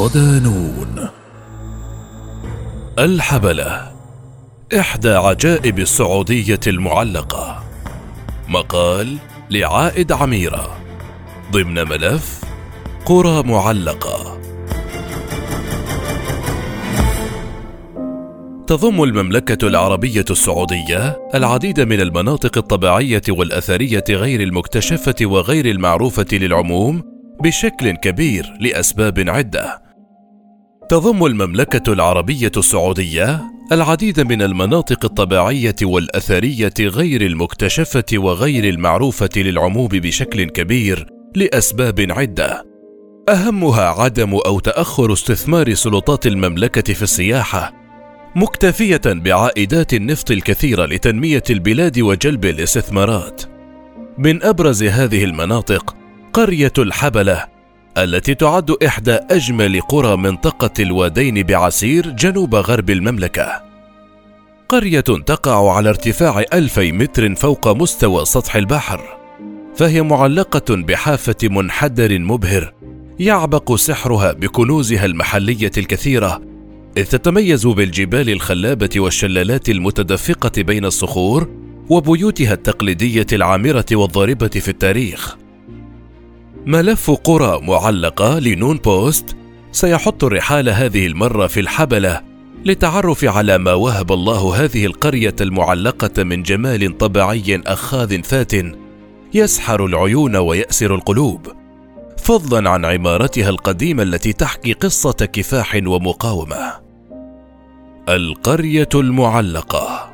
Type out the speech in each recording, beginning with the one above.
ودانون الحبلة إحدى عجائب السعودية المعلقة. مقال لعائد عميرة ضمن ملف قرى معلقة. تضم المملكة العربية السعودية العديد من المناطق الطبيعية والأثرية غير المكتشفة وغير المعروفة للعموم بشكل كبير لأسباب عدة. تضم المملكة العربية السعودية العديد من المناطق الطبيعية والأثرية غير المكتشفة وغير المعروفة للعموم بشكل كبير لأسباب عدة. أهمها عدم أو تأخر استثمار سلطات المملكة في السياحة مكتفية بعائدات النفط الكثيرة لتنمية البلاد وجلب الاستثمارات. من أبرز هذه المناطق قرية الحبلة التي تعد إحدى أجمل قرى منطقة الوادين بعسير جنوب غرب المملكة. قرية تقع على ارتفاع ألفي متر فوق مستوى سطح البحر، فهي معلقة بحافة منحدر مبهر يعبق سحرها بكنوزها المحلية الكثيرة إذ تتميز بالجبال الخلابة والشلالات المتدفقة بين الصخور وبيوتها التقليدية العامرة والضاربة في التاريخ. ملف قرى معلقة لنون بوست سيحط الرحال هذه المرة في الحبلة للتعرف على ما وهب الله هذه القرية المعلقة من جمال طبيعي أخاذ فات يسحر العيون ويأسر القلوب، فضلا عن عمارتها القديمة التي تحكي قصة كفاح ومقاومة. القرية المعلقة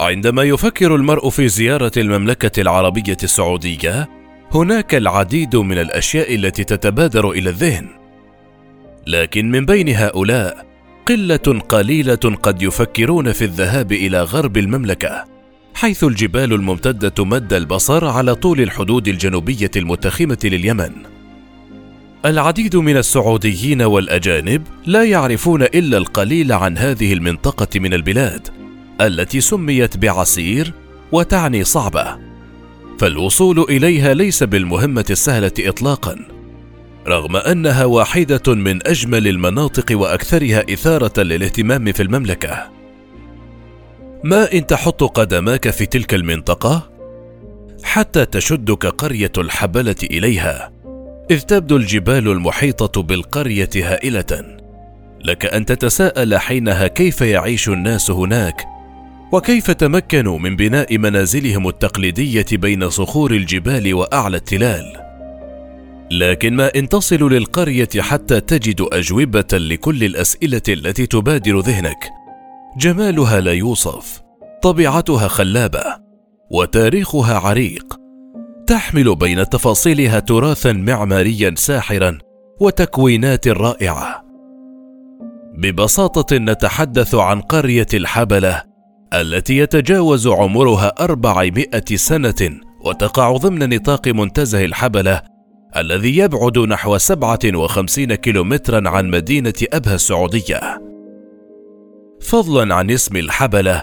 عندما يفكر المرء في زيارة المملكة العربية السعودية، هناك العديد من الأشياء التي تتبادر إلى الذهن. لكن من بين هؤلاء قلة قليلة قد يفكرون في الذهاب إلى غرب المملكة، حيث الجبال الممتدة مد البصر على طول الحدود الجنوبية المتخمة لليمن. العديد من السعوديين والأجانب لا يعرفون إلا القليل عن هذه المنطقة من البلاد التي سميت بعسير وتعني صعبة فالوصول إليها ليس بالمهمة السهلة اطلاقا رغم أنها واحدة من أجمل المناطق وأكثرها إثارة للاهتمام في المملكة. ما إن تحط قدماك في تلك المنطقة؟ حتى تشدك قرية الحبلة إليها إذ تبدو الجبال المحيطة بالقرية هائلة. لك أن تتساءل حينها كيف يعيش الناس هناك وكيف تمكنوا من بناء منازلهم التقليدية بين صخور الجبال وأعلى التلال؟ لكن ما إن تصل للقرية حتى تجد أجوبة لكل الأسئلة التي تبادر ذهنك. جمالها لا يوصف طبيعتها خلابة وتاريخها عريق. تحمل بين تفاصيلها تراثا معماريا ساحرا وتكوينات رائعة. ببساطة نتحدث عن قرية الحبلة التي يتجاوز عمرها أربعمائة سنة وتقع ضمن نطاق منتزه الحبلة الذي يبعد نحو 57 كيلومترا عن مدينة أبها السعودية. فضلا عن اسم الحبلة،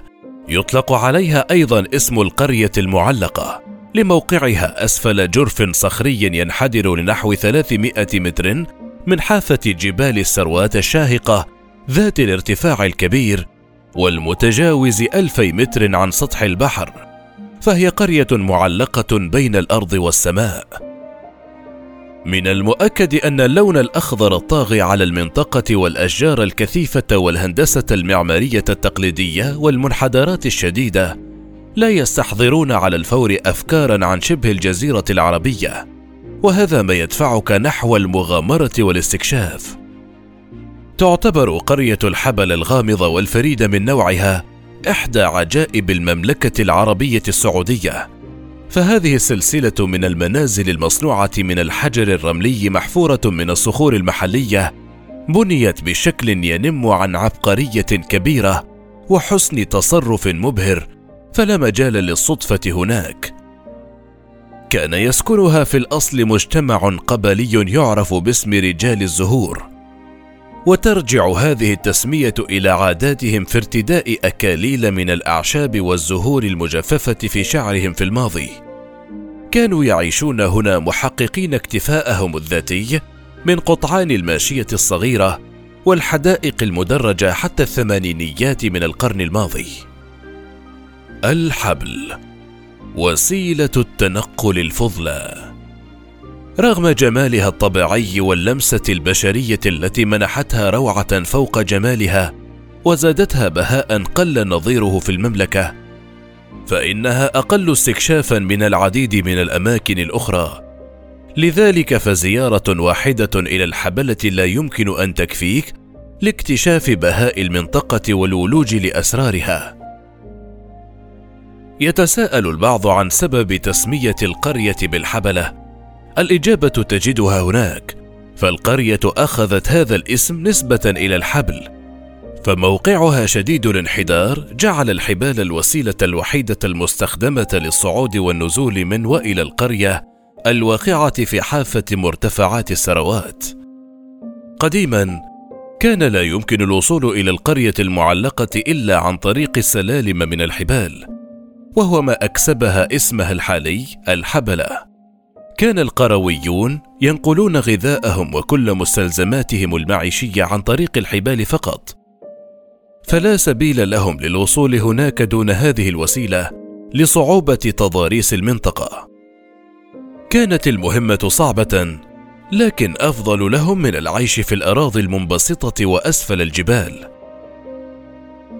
يطلق عليها أيضا اسم القرية المعلقة، لموقعها أسفل جرف صخري ينحدر لنحو 300 متر من حافة جبال السروات الشاهقة ذات الارتفاع الكبير والمتجاوز ألفي متر عن سطح البحر فهي قرية معلقة بين الأرض والسماء. من المؤكد أن اللون الأخضر الطاغي على المنطقة والأشجار الكثيفة والهندسة المعمارية التقليدية والمنحدرات الشديدة لا يستحضرون على الفور افكارا عن شبه الجزيرة العربية وهذا ما يدفعك نحو المغامرة والاستكشاف. تعتبر قرية الحبل الغامضه والفريده من نوعها إحدى عجائب المملكة العربية السعودية. فهذه السلسلة من المنازل المصنوعة من الحجر الرملي محفورة من الصخور المحلية بنيت بشكل ينم عن عبقرية كبيرة وحسن تصرف مبهر فلا مجال للصدفة هناك. كان يسكنها في الأصل مجتمع قبلي يعرف باسم رجال الزهور. وترجع هذه التسمية إلى عاداتهم في ارتداء أكاليل من الأعشاب والزهور المجففة في شعرهم في الماضي كانوا يعيشون هنا محققين اكتفاءهم الذاتي من قطعان الماشية الصغيرة والحدائق المدرجة حتى الثمانينيات من القرن الماضي. الحبل وسيلة التنقل الفضلى رغم جمالها الطبيعي واللمسة البشرية التي منحتها روعة فوق جمالها وزادتها بهاء قل نظيره في المملكة فإنها أقل استكشافا من العديد من الأماكن الأخرى لذلك فزيارة واحدة إلى الحبلة لا يمكن أن تكفيك لاكتشاف بهاء المنطقة والولوج لأسرارها. يتساءل البعض عن سبب تسمية القرية بالحبلة. الإجابة تجدها هناك، فالقرية أخذت هذا الاسم نسبة إلى الحبل، فموقعها شديد الانحدار جعل الحبال الوسيلة الوحيدة المستخدمة للصعود والنزول من وإلى القرية الواقعة في حافة مرتفعات السروات. قديما كان لا يمكن الوصول إلى القرية المعلقة إلا عن طريق السلالم من الحبال، وهو ما أكسبها اسمها الحالي الحبلة. كان القرويون ينقلون غذاءهم وكل مستلزماتهم المعيشية عن طريق الحبال فقط، فلا سبيل لهم للوصول هناك دون هذه الوسيلة لصعوبة تضاريس المنطقة. كانت المهمة صعبة لكن أفضل لهم من العيش في الأراضي المنبسطة وأسفل الجبال.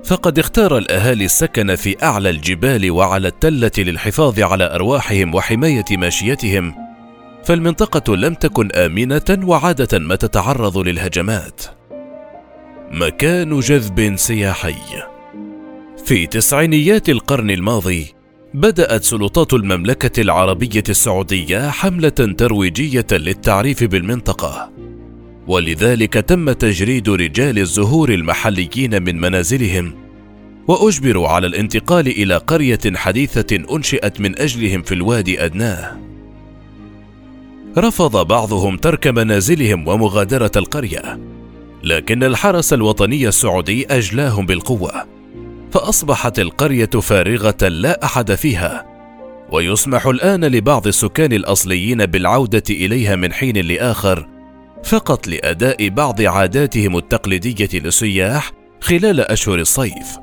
فقد اختار الأهالي السكن في أعلى الجبال وعلى التلة للحفاظ على أرواحهم وحماية ماشيتهم فالمنطقة لم تكن آمنة وعادة ما تتعرض للهجمات. مكان جذب سياحي. في تسعينيات القرن الماضي بدأت سلطات المملكة العربية السعودية حملة ترويجية للتعريف بالمنطقة. ولذلك تم تجريد رجال الزهور المحليين من منازلهم وأجبروا على الانتقال إلى قرية حديثة أنشئت من أجلهم في الوادي أدناه. رفض بعضهم ترك منازلهم ومغادرة القرية لكن الحرس الوطني السعودي أجلاهم بالقوة فأصبحت القرية فارغة لا أحد فيها ويسمح الآن لبعض السكان الأصليين بالعودة إليها من حين لآخر فقط لأداء بعض عاداتهم التقليدية للسياح خلال أشهر الصيف.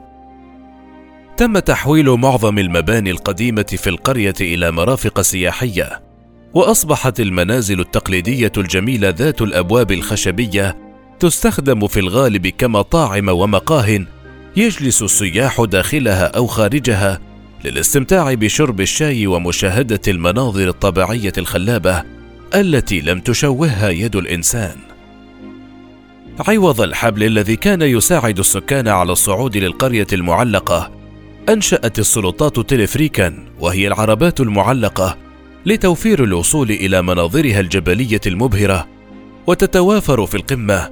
تم تحويل معظم المباني القديمة في القرية إلى مرافق سياحية وأصبحت المنازل التقليدية الجميلة ذات الأبواب الخشبية تستخدم في الغالب كمطاعم ومقاه يجلس السياح داخلها أو خارجها للاستمتاع بشرب الشاي ومشاهدة المناظر الطبيعية الخلابة التي لم تشوهها يد الإنسان. عوض الحبل الذي كان يساعد السكان على الصعود للقرية المعلقة أنشأت السلطات تلفريكا وهي العربات المعلقة لتوفير الوصول إلى مناظرها الجبلية المبهرة وتتوافر في القمة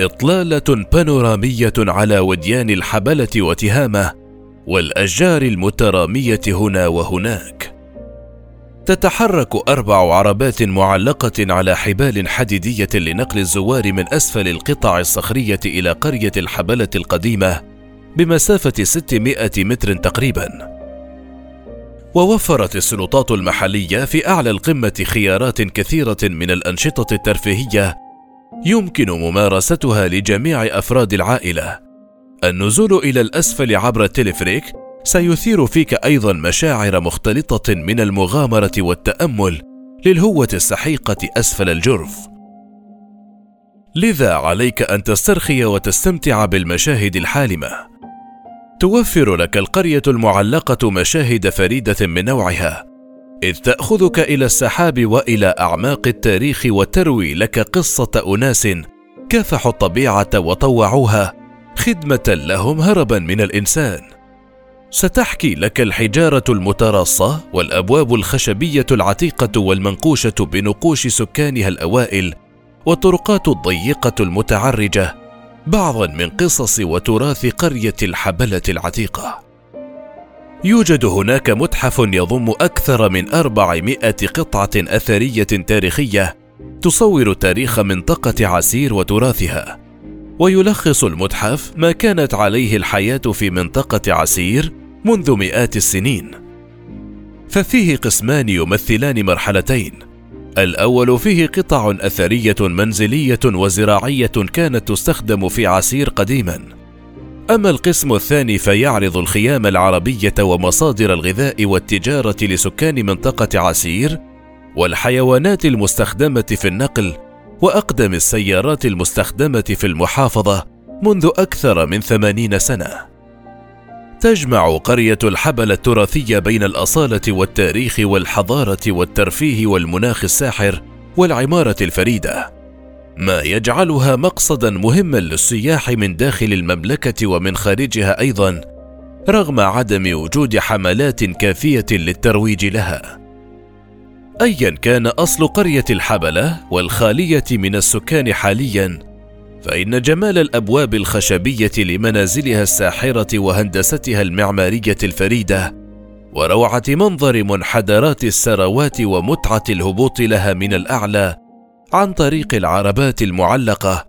إطلالة بانورامية على وديان الحبلة وتهامة والأشجار المترامية هنا وهناك. تتحرك أربع عربات معلقة على حبال حديدية لنقل الزوار من أسفل القطع الصخرية إلى قرية الحبلة القديمة بمسافة 600 متر تقريبا. ووفرت السلطات المحلية في أعلى القمة خيارات كثيرة من الأنشطة الترفيهية يمكن ممارستها لجميع أفراد العائلة. النزول إلى الأسفل عبر التلفريك سيثير فيك أيضا مشاعر مختلطة من المغامرة والتأمل للهوة السحيقة أسفل الجرف. لذا عليك أن تسترخي وتستمتع بالمشاهد الحالمة. توفر لك القرية المعلقة مشاهد فريدة من نوعها إذ تأخذك إلى السحاب وإلى أعماق التاريخ وتروي لك قصة أناس كافحوا الطبيعة وطوعوها خدمة لهم هربا من الإنسان. ستحكي لك الحجارة المتراصة والأبواب الخشبية العتيقة والمنقوشة بنقوش سكانها الأوائل والطرقات الضيقة المتعرجة بعضا من قصص وتراث قرية الحبلة العتيقة. يوجد هناك متحف يضم أكثر من أربعمائة قطعة أثرية تاريخية تصور تاريخ منطقة عسير وتراثها ويلخص المتحف ما كانت عليه الحياة في منطقة عسير منذ مئات السنين ففيه قسمان يمثلان مرحلتين الأول فيه قطع أثرية منزلية وزراعية كانت تستخدم في عسير قديما. أما القسم الثاني فيعرض الخيام العربية ومصادر الغذاء والتجارة لسكان منطقة عسير والحيوانات المستخدمة في النقل وأقدم السيارات المستخدمة في المحافظة منذ أكثر من ثمانين سنة. تجمع قرية الحبل التراثية بين الأصالة والتاريخ والحضارة والترفيه والمناخ الساحر والعمارة الفريدة. ما يجعلها مقصدا مهما للسياح من داخل المملكة ومن خارجها أيضا رغم عدم وجود حملات كافية للترويج لها. ايا كان أصل قرية الحبلة والخالية من السكان حاليا فإن جمال الأبواب الخشبية لمنازلها الساحرة وهندستها المعمارية الفريدة وروعة منظر منحدرات السروات ومتعة الهبوط لها من الأعلى عن طريق العربات المعلقة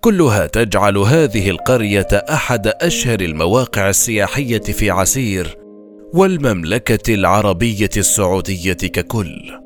كلها تجعل هذه القرية أحد أشهر المواقع السياحية في عسير والمملكة العربية السعودية ككل.